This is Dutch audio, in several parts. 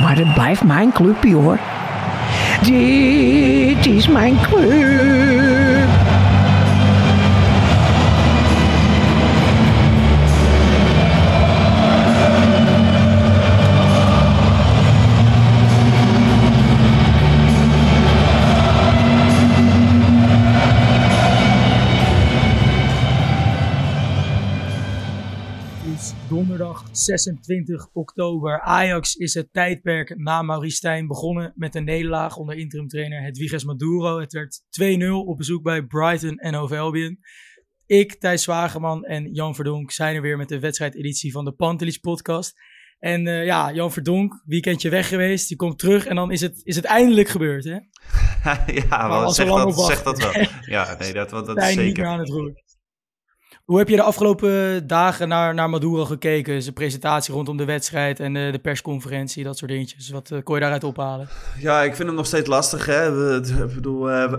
Maar het blijft mijn clubje hoor. Dit is mijn club. 26 oktober. Ajax is het tijdperk na Maurice Stijn begonnen met een nederlaag onder interimtrainer Hedwiges Maduro. Het werd 2-0 op bezoek bij Brighton en Hove Albion. Ik, Thijs Zwageman en Jan Verdonk zijn er weer met de wedstrijdeditie van de Pantelis podcast. En eh, ja, Jan Verdonk, weekendje weg geweest, die komt terug en dan is het, is het eindelijk gebeurd hè? ja, we zeg, dat, zeg dat wel. Ja, nee, dat, dat, dat is niet zeker. meer aan het roer. Hoe heb je de afgelopen dagen naar, naar Maduro gekeken? Zijn presentatie rondom de wedstrijd en de, de persconferentie, dat soort dingetjes. Wat eh, kon je daaruit ophalen? Ja, ik vind hem nog steeds lastig. Hè? Ik bedoel, eh,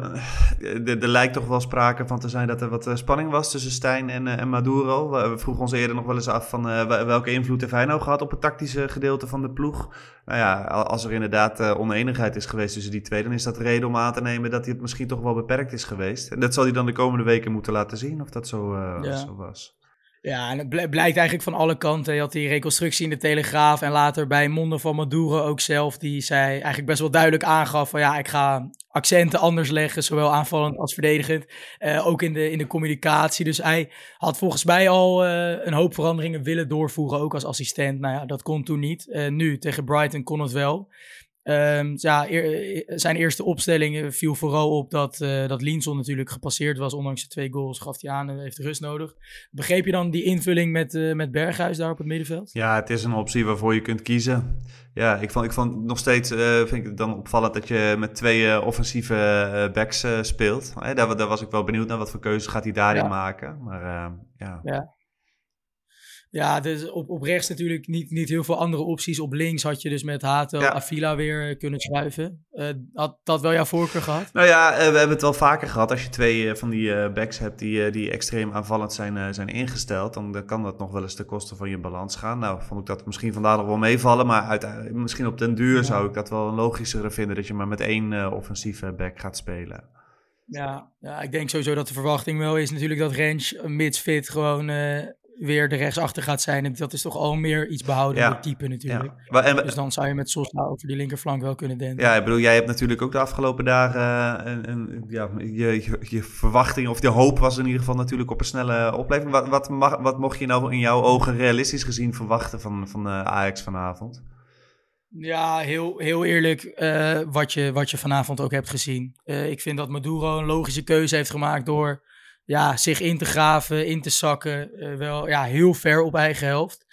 er, lijkt toch wel sprake van te zijn dat er wat eh, spanning was tussen Stijn en, en Maduro. We, vroegen ons eerder nog wel eens af van wel- welke invloed heeft hij nou gehad op het tactische gedeelte van de ploeg. Nou ja, als er inderdaad oneenigheid is geweest tussen die twee, dan is dat reden om aan te nemen dat hij het misschien toch wel beperkt is geweest. En dat zal hij dan de komende weken moeten laten zien of dat zo, eh, Ja. zo was. Ja, en het bl- blijkt eigenlijk van alle kanten. Je had die reconstructie in de Telegraaf en later bij monden van Maduro ook zelf. Die zei eigenlijk best wel duidelijk aangaf van ja, ik ga accenten anders leggen, zowel aanvallend als verdedigend. Eh, ook in de, in de communicatie. Dus hij had volgens mij al eh, een hoop veranderingen willen doorvoeren, ook als assistent. Nou ja, dat kon toen niet. Eh, nu, tegen Brighton kon het wel. Ehm, ja, eer- zijn eerste opstelling viel vooral op dat, eh dat Linson natuurlijk gepasseerd was. Ondanks de twee goals gaf hij aan en heeft rust nodig. Begreep je dan die invulling met, eh, met Berghuis daar op het middenveld? Ja, het is een optie waarvoor je kunt kiezen. Ja, ik vond, ik vond nog steeds eh, vind ik het dan opvallend dat je met twee eh, offensieve eh, backs eh, speelt. Eh, daar, daar was ik wel benieuwd naar. Wat voor keuzes gaat hij daarin Ja. maken? Maar eh, ja. Ja, dus op, op rechts natuurlijk niet, niet heel veel andere opties. Op links had je dus met Hato Ja. Avila weer kunnen schuiven. Eh, had dat wel jouw voorkeur gehad? Nou ja, eh, we hebben het wel vaker gehad. Als je twee eh, van die backs hebt die, die extreem aanvallend zijn, zijn ingesteld, dan kan dat nog wel eens ten koste van je balans gaan. Nou, vond ik dat misschien vandaag nog wel meevallen, maar uiteindelijk, misschien op den duur zou ik dat wel een logischere vinden dat je maar met één offensieve back gaat spelen. Ja, ja, ik denk sowieso dat de verwachting wel is natuurlijk dat Rens, mits fit, gewoon weer de rechtsachter gaat zijn. En dat is toch al meer iets behouden Ja. type natuurlijk. Ja. En- Dus dan zou je met Sosa over die linkerflank wel kunnen denken. Ja, ik bedoel, jij hebt natuurlijk ook de afgelopen dagen een, een, ja, je, je, je verwachting of de hoop was in ieder geval natuurlijk op een snelle opleving. Wat, wat, mag, wat mocht je nou in jouw ogen realistisch gezien verwachten van, van eh, Ajax vanavond? Ja, heel, heel eerlijk, eh, wat, je, wat je vanavond ook hebt gezien. Ik vind dat Maduro een logische keuze heeft gemaakt door ja, zich in te graven, in te zakken. eh, wel ja, heel ver op eigen helft.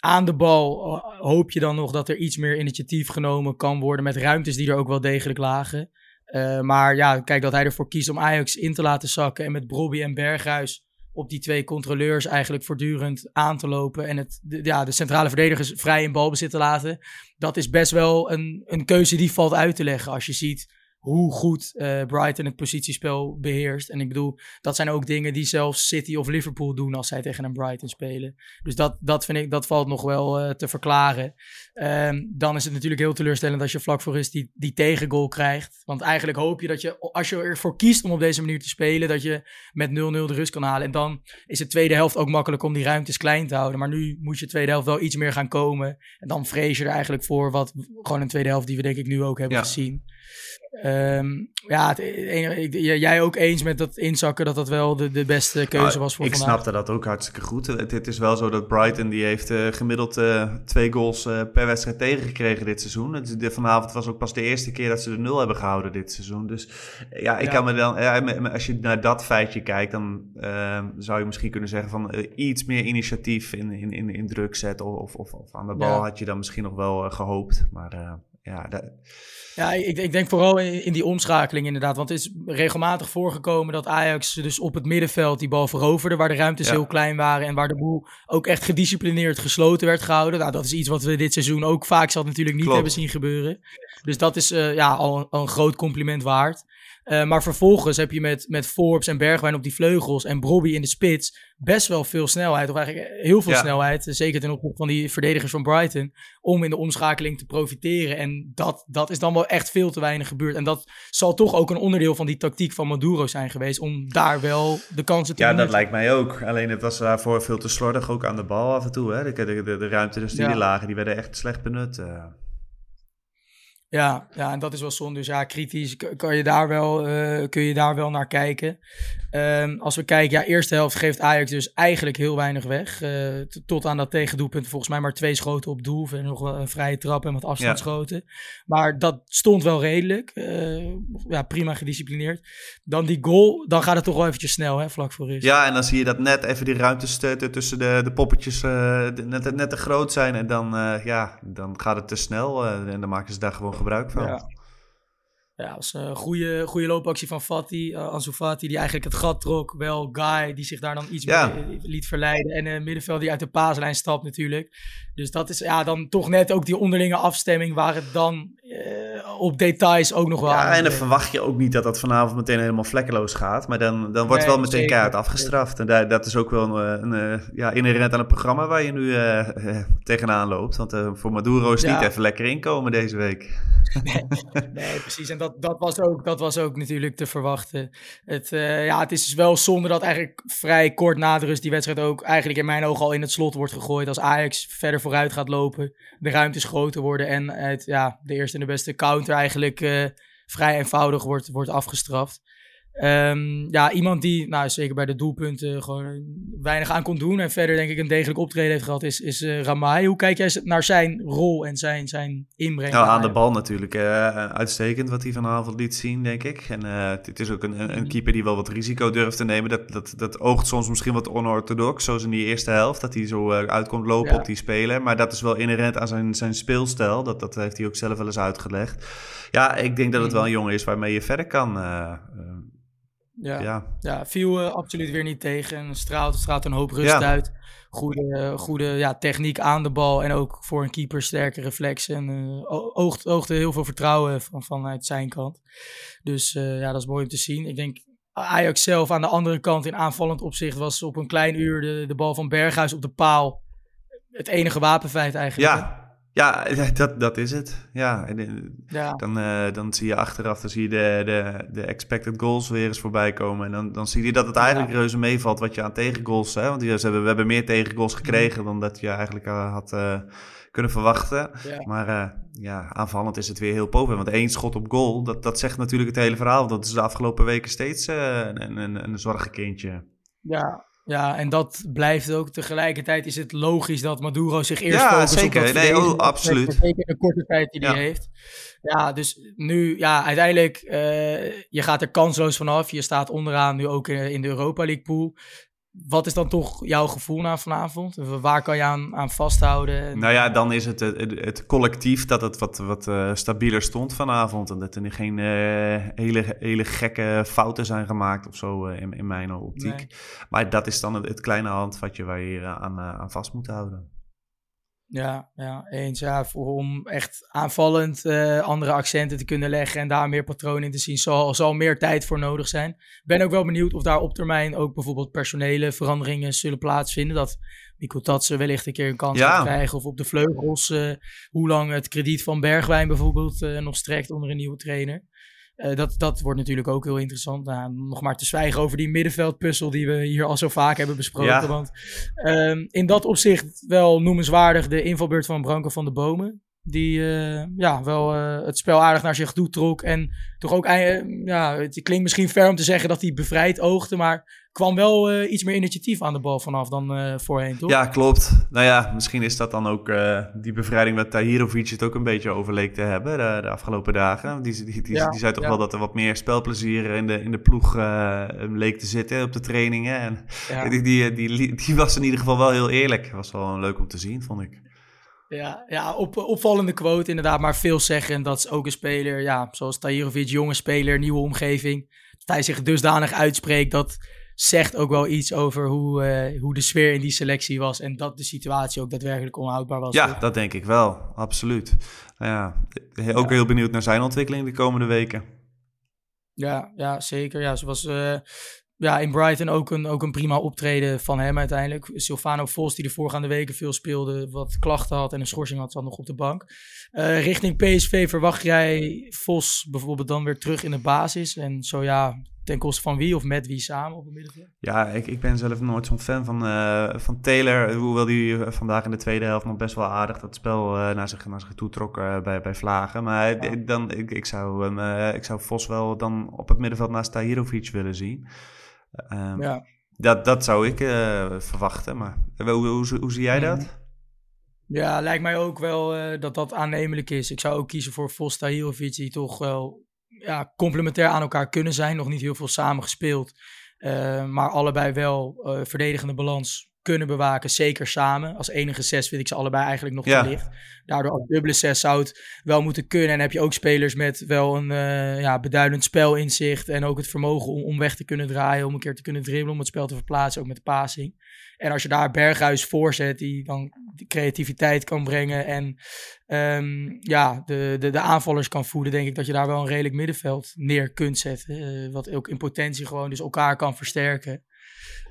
Aan de bal eh, hoop je dan nog dat er iets meer initiatief genomen kan worden met ruimtes die er ook wel degelijk lagen. Eh, maar ja, kijk dat hij ervoor kiest om Ajax in te laten zakken en met Brobby en Berghuis op die twee controleurs eigenlijk voortdurend aan te lopen en het, de, ja, de centrale verdedigers vrij in balbezit te laten dat is best wel een, een keuze die valt uit te leggen. Als je ziet hoe goed uh, Brighton het positiespel beheerst. En ik bedoel, dat zijn ook dingen die zelfs City of Liverpool doen als zij tegen een Brighton spelen. Dus dat, dat vind ik, dat valt nog wel uh, te verklaren. Um, dan is het natuurlijk heel teleurstellend als je vlak voor is die, die tegengoal krijgt. Want eigenlijk hoop je dat je, als je ervoor kiest om op deze manier te spelen, dat je met 0-0 de rust kan halen. En dan is de tweede helft ook makkelijk om die ruimtes klein te houden. Maar nu moet je de tweede helft wel iets meer gaan komen. En dan vrees je er eigenlijk voor wat gewoon een tweede helft die we denk ik nu ook hebben gezien. Um, ja, het, jij ook eens met dat inzakken dat dat wel de, de beste keuze ah, was voor ik vandaag? Ik snapte dat ook hartstikke goed. Het, het, is wel zo dat Brighton die heeft uh, gemiddeld uh, twee goals uh, per wedstrijd tegengekregen dit seizoen. Het, de, vanavond was ook pas de eerste keer dat ze de nul hebben gehouden dit seizoen. Dus ja, ik ja. kan me dan, als je naar dat feitje kijkt, dan ehm, zou je misschien kunnen zeggen van iets meer initiatief in, in, in, in druk zetten of, of, of aan de bal ja. had je dan misschien nog wel gehoopt. Maar ja, dat... Ja, ik, ik, denk vooral in, in, die omschakeling inderdaad. Want het is regelmatig voorgekomen dat Ajax dus op het middenveld die bal veroverde. Waar de ruimtes heel klein waren en waar de boel ook echt gedisciplineerd gesloten werd gehouden. Nou, dat is iets wat we dit seizoen ook vaak zal natuurlijk niet hebben zien gebeuren. Dus dat is uh, ja, al, al, een groot compliment waard. Uh, maar vervolgens heb je met, met Forbes en Bergwijn op die vleugels en Brobby in de spits best wel veel snelheid, of eigenlijk heel veel ja. snelheid, zeker ten opzichte van die verdedigers van Brighton, om in de omschakeling te profiteren. En dat, dat is dan wel echt veel te weinig gebeurd. En dat zal toch ook een onderdeel van die tactiek van Maduro zijn geweest, om daar wel de kansen te Ja, dat lijkt mij ook. Alleen het was daarvoor veel te slordig, ook aan de bal af en toe. Hè? De, de, de, de ruimte dus die ja. lagen, die werden echt slecht benut. Uh. Ja, ja, en dat is wel zonde. Dus ja, kritisch kan je daar wel, uh, kun je daar wel naar kijken. Um, als we kijken, ja, eerste helft geeft Ajax dus eigenlijk heel weinig weg. Uh, tot aan dat tegendoelpunt volgens mij maar twee schoten op doel. En nog wel een vrije trap en wat afstandsschoten. Ja. Maar dat stond wel redelijk. Uh, ja, prima gedisciplineerd. Dan die goal, dan gaat het toch wel eventjes snel, hè, vlak voor rust. Ja, en dan zie je dat net even die ruimtes tussen de, de poppetjes net, net te groot zijn. En dan, ja, dan gaat het te snel. en dan maken ze daar gewoon gebruik van. Ja. Ja, was een goede, goede loopactie van Fati, uh, Ansu Fati, die eigenlijk het gat trok. Wel Guy, die zich daar dan iets ja. meer liet verleiden. En een middenveld die uit de paaslijn stapt natuurlijk. Dus dat is ja, dan toch net ook die onderlinge afstemming waar het dan uh, op details ook nog wel Ja, en dan verwacht je ook niet dat dat vanavond meteen helemaal vlekkeloos gaat. Maar dan, dan wordt nee, wel meteen keihard afgestraft. En daar, dat is ook wel een, een, een, ja, inherent aan het programma waar je nu tegenaan loopt. Want voor Maduro is ja. niet even lekker inkomen deze week. nee, nee, precies. En dat, dat, was ook, dat was ook natuurlijk te verwachten. Het, uh, ja, het is dus wel zonde dat eigenlijk vrij kort na de rust die wedstrijd ook eigenlijk in mijn ogen al in het slot wordt gegooid. Als Ajax verder vooruit gaat lopen, de ruimtes groter worden en het, ja, de eerste en de beste counter eigenlijk uh, vrij eenvoudig wordt, wordt afgestraft. Um, ja, iemand die, nou zeker bij de doelpunten, gewoon weinig aan kon doen. En verder denk ik een degelijk optreden heeft gehad, is, is uh, Ramai. Hoe kijk jij naar zijn rol en zijn, zijn inbreng? Nou, aan de bal natuurlijk. Uh, uitstekend wat hij vanavond liet zien, denk ik. En uh, het is ook een, een, een, keeper die wel wat risico durft te nemen. Dat, dat, dat oogt soms misschien wat onorthodox, zoals in die eerste helft. Dat hij zo uitkomt lopen ja. op die speler. Maar dat is wel inherent aan zijn, zijn speelstijl. Dat, dat heeft hij ook zelf wel eens uitgelegd. Ja, ik denk dat het wel een jongen is waarmee je verder kan. Ja, ja. ja viel uh, absoluut weer niet tegen. Straalt, straalt een hoop rust ja. uit. Goede, goede ja, techniek aan de bal. En ook voor een keeper sterke reflex. En uh, oogt, heel veel vertrouwen van, vanuit zijn kant. Dus uh, ja, dat is mooi om te zien. Ik denk Ajax zelf aan de andere kant in aanvallend opzicht was op een klein uur de, de bal van Berghuis op de paal. Het enige wapenfeit eigenlijk. Ja, ja, dat, dat is het. Ja. Dan, uh, dan zie je achteraf dan zie je de, de, de expected goals weer eens voorbij komen. En dan, dan zie je dat het eigenlijk ja. reuze meevalt wat je aan tegengoals... Hè? Want ze hebben, we hebben meer tegengoals gekregen dan dat je eigenlijk uh, had uh, kunnen verwachten. Ja. Maar ja, aanvallend is het weer heel pover. Want één schot op goal, dat, dat zegt natuurlijk het hele verhaal. Dat is de afgelopen weken steeds een, een, een zorgenkindje. Ja, ja, en dat blijft ook. Tegelijkertijd is het logisch dat Maduro zich eerst ja, zeker. nee, oh, absoluut. Zeker de korte tijd die ja. hij heeft. Ja, dus nu, ja, uiteindelijk, uh, je gaat er kansloos vanaf. Je staat onderaan nu ook in de Europa League pool. Wat is dan toch jouw gevoel na vanavond? Waar kan je aan, aan vasthouden? Nou ja, dan is het het, het collectief dat het wat, wat uh, stabieler stond vanavond. En dat er geen uh, hele, hele gekke fouten zijn gemaakt of zo uh, in, in mijn optiek. Nee. Maar dat is dan het, het kleine handvatje waar je hier aan, aan vast moet houden. Ja, ja, eens. Ja, voor om echt aanvallend uh, andere accenten te kunnen leggen en daar meer patronen in te zien, zal, zal meer tijd voor nodig zijn. Ik ben ook wel benieuwd of daar op termijn ook bijvoorbeeld personele veranderingen zullen plaatsvinden. Dat Mikko Tatsen wellicht een keer een kans ja. krijgen. Of op de vleugels, uh, hoe lang het krediet van Bergwijn bijvoorbeeld uh, nog strekt onder een nieuwe trainer. Uh, dat, dat wordt natuurlijk ook heel interessant. Nou, nog maar te zwijgen over die middenveldpuzzel die we hier al zo vaak hebben besproken. Ja. Want um, in dat opzicht wel noemenswaardig de invalbeurt van Branko van de Bomen. Die uh, ja, wel uh, het spel aardig naar zich toe trok. En toch ook, ja, het klinkt misschien ver om te zeggen dat hij bevrijd oogde. Maar kwam wel uh, iets meer initiatief aan de bal vanaf dan uh, voorheen, toch? Ja, klopt. Nou ja, misschien is dat dan ook uh, die bevrijding met Tahirovic het ook een beetje overleek te hebben de, de afgelopen dagen. Die, die, die, ja, die zei toch ja. wel dat er wat meer spelplezier in de, in de ploeg leek te zitten op de trainingen. En ja. die, die, die, die, was in ieder geval wel heel eerlijk. Was wel leuk om te zien, vond ik. Ja, ja op, opvallende quote inderdaad, maar veel zeggen. Dat is ook een speler, ja, zoals Tahirovic, jonge speler, nieuwe omgeving. Dat hij zich dusdanig uitspreekt dat zegt ook wel iets over hoe, uh, hoe de sfeer in die selectie was. En dat de situatie ook daadwerkelijk onhoudbaar was. Ja, dat denk ik wel. Absoluut. Ja, ook ja. heel benieuwd naar zijn ontwikkeling de komende weken. Ja, ja zeker. Ja, zoals uh, ja, in Brighton ook een, ook een prima optreden van hem uiteindelijk. Silvano Vos, die de voorgaande weken veel speelde, wat klachten had en een schorsing had, zat nog op de bank. Uh, richting PSV verwacht jij Vos bijvoorbeeld dan weer terug in de basis? En zo ja, ten koste van wie of met wie samen op het middenveld? Ja, ik, ik ben zelf nooit zo'n fan van, uh, van Taylor. Hoewel die vandaag in de tweede helft nog best wel aardig dat spel uh, naar, zich, naar zich toe trok uh, bij, bij Vlagen. Maar ja. dan, ik, ik, zou, ik zou Vos wel dan op het middenveld naast Tahirovic willen zien. Um, ja. dat, dat zou ik verwachten. Maar hoe, hoe, hoe, hoe zie jij dat? Ja, lijkt mij ook wel dat dat aannemelijk is. Ik zou ook kiezen voor Vos Tahirovic, die toch wel ja, complementair aan elkaar kunnen zijn. Nog niet heel veel samen gespeeld. Uh, maar allebei wel verdedigende balans kunnen bewaken. Zeker samen. Als enige zes vind ik ze allebei eigenlijk nog ja. te licht. Daardoor als dubbele zes zou het wel moeten kunnen. En heb je ook spelers met wel een uh, ja, beduidend spelinzicht. En ook het vermogen om, om weg te kunnen draaien. Om een keer te kunnen dribbelen. Om het spel te verplaatsen. Ook met de passing. En als je daar Berghuis voor zet, die dan de creativiteit kan brengen en um, ja, de, de, de aanvallers kan voeden, denk ik dat je daar wel een redelijk middenveld neer kunt zetten. Uh, wat ook in potentie gewoon dus elkaar kan versterken.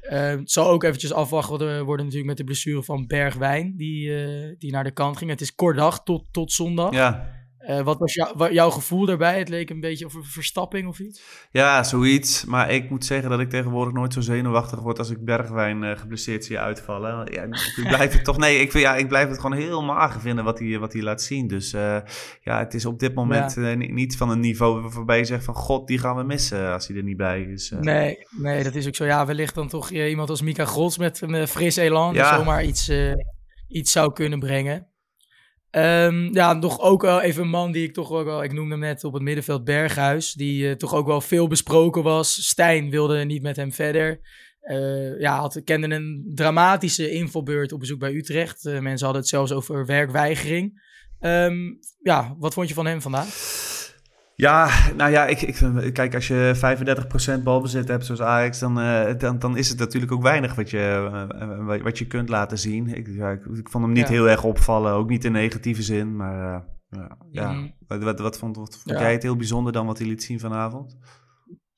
Uh, het zal ook eventjes afwachten worden natuurlijk met de blessure van Bergwijn, die, uh, die naar de kant ging. Het is kort dag tot, tot zondag. Ja. Uh, wat was jou, jouw gevoel daarbij? Het leek een beetje of een verstapping of iets? Ja, zoiets. Maar ik moet zeggen dat ik tegenwoordig nooit zo zenuwachtig word als ik Bergwijn uh, geblesseerd zie uitvallen. Ja, ik blijf het toch, nee, ik, ja, ik blijf het gewoon heel mager vinden wat hij, wat hij laat zien. Dus uh, ja, het is op dit moment ja. niet van een niveau waarbij je zegt van god, die gaan we missen als hij er niet bij is. Nee, nee, dat is ook zo. Ja, wellicht dan toch iemand als Mika Grots met een fris elan ja. die zomaar iets, iets zou kunnen brengen. Um, ja, nog ook wel even een man die ik toch ook wel, ik noemde hem net op het middenveld Berghuis, die uh, toch ook wel veel besproken was. Stijn wilde niet met hem verder. Uh, ja, had, kende een dramatische invalbeurt op bezoek bij Utrecht. Uh, mensen hadden het zelfs over werkweigering. Um, ja, wat vond je van hem vandaag? Ja, nou ja, ik, ik, kijk, als je 35% balbezit hebt zoals Ajax, dan, uh, dan, dan is het natuurlijk ook weinig wat je, uh, wat je kunt laten zien. Ik, ja, ik, ik, vond hem niet ja. heel erg opvallen, ook niet in negatieve zin. Maar uh, ja, mm. wat, wat, wat, vond, wat vond jij het heel bijzonder dan wat hij liet zien vanavond?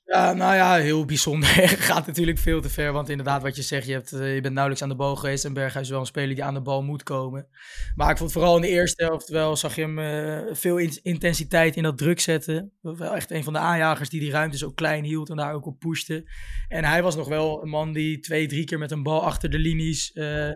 Ja, nou ja, heel bijzonder. Gaat natuurlijk veel te ver. Want inderdaad, wat je zegt, je, hebt, uh, je bent nauwelijks aan de bal geweest. En Berghuis is wel een speler die aan de bal moet komen. Maar ik vond vooral in de eerste helft wel, zag je hem uh, veel in intensiteit in dat druk zetten. Wel echt een van de aanjagers die die ruimtes ook klein hield en daar ook op pushte. En hij was nog wel een man die twee, drie keer met een bal achter de linies... Uh,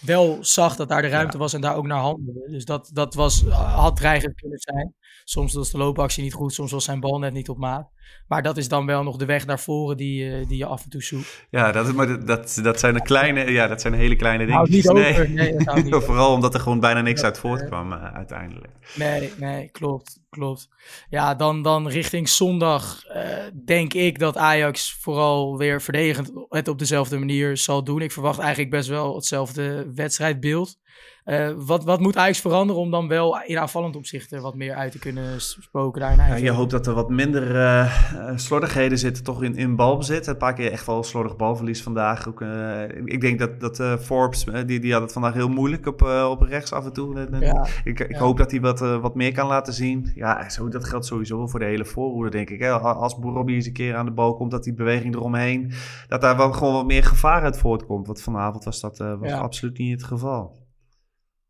wel zag dat daar de ruimte ja. was en daar ook naar handelde. Dus dat, dat was, had dreigend kunnen zijn. Soms was de loopactie niet goed, soms was zijn bal net niet op maat. Maar dat is dan wel nog de weg naar voren die, uh, die je af en toe zoekt. Ja, dat, maar dat, dat zijn de kleine, ja, dat zijn hele kleine dingen. Niet nee. nee niet Vooral omdat er gewoon bijna niks uit voortkwam uh, uiteindelijk. Nee, nee, klopt, klopt. Ja, dan, dan richting zondag uh, denk ik dat Ajax vooral weer verdedigend het op dezelfde manier zal doen. Ik verwacht eigenlijk best wel hetzelfde wedstrijdbeeld. Uh, wat, wat moet Ajax veranderen om dan wel in aanvallend opzicht er wat meer uit te kunnen spoken daarna? Ja, je hoopt dat er wat minder uh, slordigheden zitten toch in, in balbezit. Een paar keer echt wel slordig balverlies vandaag. Ook, uh, ik denk dat, dat Forbes, die, die had het vandaag heel moeilijk op, op rechts af en toe. Ja, ik ik hoop dat hij wat, wat meer kan laten zien. Ja, zo, dat geldt sowieso voor de hele voorhoede, denk ik. Hè. Als Robbie eens een keer aan de bal komt, dat die beweging eromheen, dat daar wel gewoon wat meer gevaar uit voortkomt. Want vanavond was dat was absoluut niet het geval.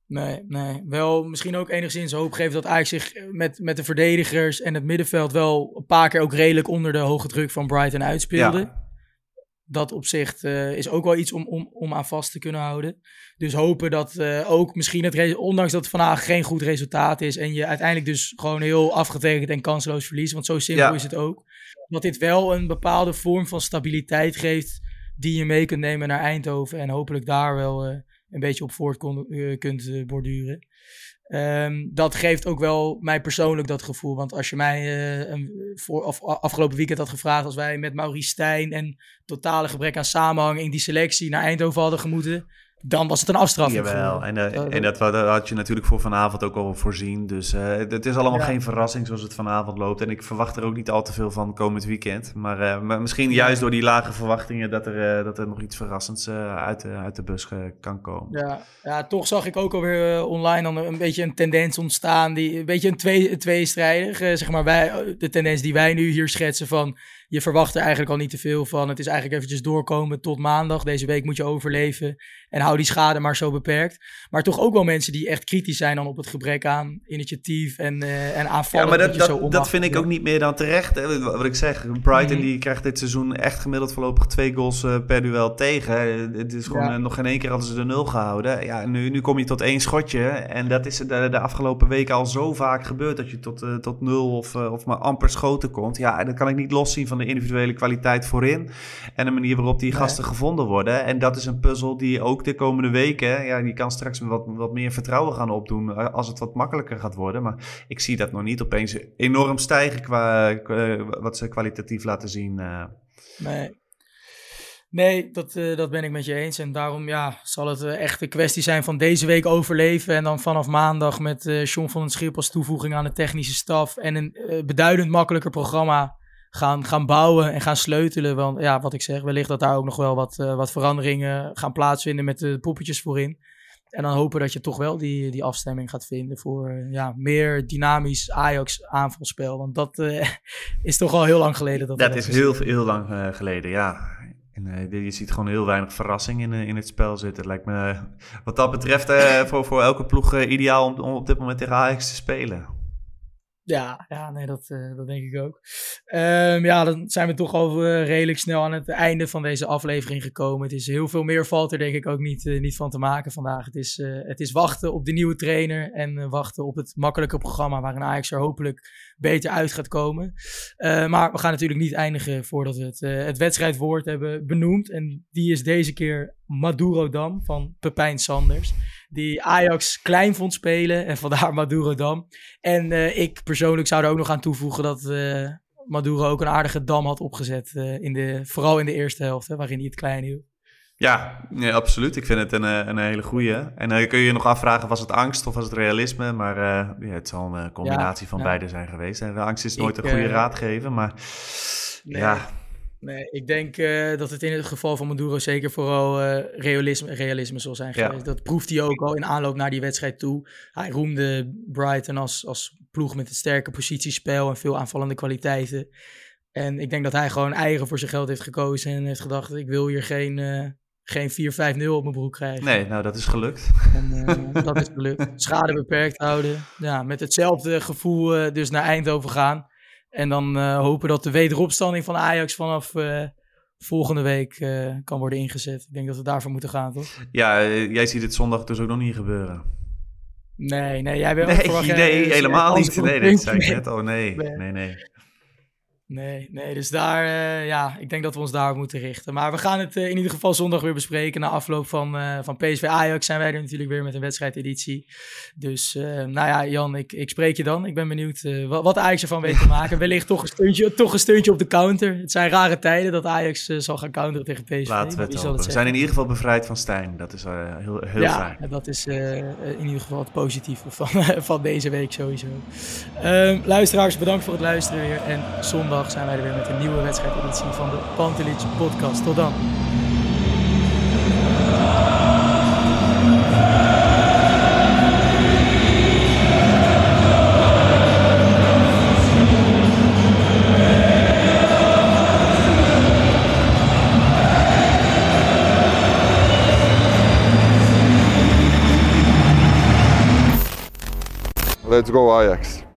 Nee, nee. Wel misschien ook enigszins hoop geven dat Ajax zich met, met de verdedigers en het middenveld wel een paar keer ook redelijk onder de hoge druk van Brighton uitspeelde. Ja. Dat opzicht uh, is ook wel iets om, om, om aan vast te kunnen houden. Dus hopen dat uh, ook misschien het, ondanks dat het vandaag geen goed resultaat is en je uiteindelijk dus gewoon heel afgetekend en kansloos verliest, want zo simpel is het ook. Dat dit wel een bepaalde vorm van stabiliteit geeft die je mee kunt nemen naar Eindhoven en hopelijk daar wel... Uh, een beetje op voort uh, kunt uh, borduren. Um, dat geeft ook wel mij persoonlijk dat gevoel. Want als je mij uh, een, voor, of, afgelopen weekend had gevraagd, als wij met Maurice Stijn en totale gebrek aan samenhang in die selectie naar Eindhoven hadden gemoeten, dan was het een afstraffing. Jawel, en, uh, en dat, dat, had je natuurlijk voor vanavond ook al voorzien. Dus uh, het is allemaal geen verrassing zoals het vanavond loopt. En ik verwacht er ook niet al te veel van komend weekend. Maar, uh, maar misschien juist door die lage verwachtingen dat er, dat er nog iets verrassends uit, uit de bus kan komen. Ja. ja, toch zag ik ook alweer online dan een beetje een tendens ontstaan. Die, een beetje een, twee, tweestrijdig. zeg maar wij, de tendens die wij nu hier schetsen van je verwacht er eigenlijk al niet te veel van. Het is eigenlijk eventjes doorkomen tot maandag. Deze week moet je overleven. En hou die schade maar zo beperkt. Maar toch ook wel mensen die echt kritisch zijn dan op het gebrek aan initiatief en, uh, en aanvallen. Ja, maar dat, dat, dat, vind ik ook niet meer dan terecht. Wat ik zeg, Brighton mhm. die krijgt dit seizoen echt gemiddeld voorlopig twee goals uh, per duel tegen. Het is gewoon uh, nog geen één keer hadden ze de nul gehouden. Ja, nu, nu kom je tot één schotje. En dat is de, de afgelopen weken al zo vaak gebeurd. Dat je tot, tot nul of, of maar amper schoten komt. Ja, dat kan ik niet loszien van de individuele kwaliteit voorin. En de manier waarop die gasten gevonden worden. En dat is een puzzel die ook de komende weken, ja, die kan straks wat, wat meer vertrouwen gaan opdoen. Eh, als het wat makkelijker gaat worden. Maar ik zie dat nog niet opeens enorm stijgen qua, wat ze kwalitatief laten zien. Uh. Nee. Nee, dat, uh, dat ben ik met je eens. En daarom ja, zal het uh, echt een kwestie zijn van deze week overleven. En dan vanaf maandag met uh, John van den Schip als toevoeging aan de technische staf. En een beduidend makkelijker programma gaan, gaan bouwen en gaan sleutelen. Want ja, wat ik zeg, wellicht dat daar ook nog wel wat, uh, wat veranderingen gaan plaatsvinden met de poppetjes voorin. En dan hopen dat je toch wel die, die afstemming gaat vinden voor uh, ja, meer dynamisch Ajax aanvalspel. Want dat uh, is toch al heel lang geleden. Dat, dat is heel, heel lang geleden, ja. En, je ziet gewoon heel weinig verrassing in, in het spel zitten. Lijkt me wat dat betreft voor, voor elke ploeg ideaal om, om op dit moment tegen Ajax te spelen. Ja, ja nee, dat, uh, dat denk ik ook. Um, ja, dan zijn we toch al uh, redelijk snel aan het einde van deze aflevering gekomen. Het is heel veel meer valt er denk ik ook niet, uh, niet van te maken vandaag. Het is, het is wachten op de nieuwe trainer en wachten op het makkelijke programma waarin Ajax er hopelijk beter uit gaat komen. maar we gaan natuurlijk niet eindigen voordat we het, het wedstrijdwoord hebben benoemd. En die is deze keer Maduro Dam van Pepijn Sanders die Ajax klein vond spelen. En vandaar Maduro Dam. En uh, ik persoonlijk zou er ook nog aan toevoegen dat uh, Maduro ook een aardige dam had opgezet. Uh, in de, vooral in de eerste helft, hè, waarin hij het klein hield. Ja, ja, absoluut. Ik vind het een, een hele goede. En dan kun je je nog afvragen, was het angst of was het realisme? Maar ja, het zal een combinatie van beide zijn geweest. En de angst is nooit ik, een goede raadgever, maar nee. ja... Nee, ik denk uh, dat het in het geval van Maduro zeker vooral uh, realisme, realisme zal zijn geweest. Dat proeft hij ook al in aanloop naar die wedstrijd toe. Hij roemde Brighton als, als ploeg met het sterke positiespel en veel aanvallende kwaliteiten. En ik denk dat hij gewoon eigen voor zijn geld heeft gekozen en heeft gedacht: ik wil hier geen, uh, geen 4-5-0 op mijn broek krijgen. Nee, nou dat is gelukt. En, dat is gelukt. Schade beperkt houden. Ja, met hetzelfde gevoel dus naar Eindhoven gaan. En dan uh, hopen dat de wederopstanding van Ajax vanaf uh, volgende week uh, kan worden ingezet. Ik denk dat we daarvoor moeten gaan, toch? Ja, jij ziet het zondag dus ook nog niet gebeuren. Nee, nee, jij bent nee, nee, helemaal niet. Nee, dat zei ik net. Oh nee, nee, nee. Nee. Nee, dus daar, uh, ja, ik denk dat we ons daarop moeten richten. Maar we gaan het uh, in ieder geval zondag weer bespreken. Na afloop van, uh, van PSV Ajax zijn wij er natuurlijk weer met een wedstrijdeditie. Dus, nou ja, Jan, ik, ik spreek je dan. Ik ben benieuwd wat, wat Ajax ervan weet te maken. Wellicht toch een, steuntje, toch een steuntje op de counter. Het zijn rare tijden dat Ajax zal gaan counteren tegen PSV. Laten we het, het We zijn in ieder geval bevrijd van Stijn. Dat is heel, heel ja, fijn. Ja, dat is in ieder geval het positieve van, van deze week sowieso. Ehm, luisteraars, bedankt voor het luisteren weer. En zondag zijn wij er weer met een nieuwe wedstrijdeditie van de Pantelich podcast. Tot dan. Let's go Ajax.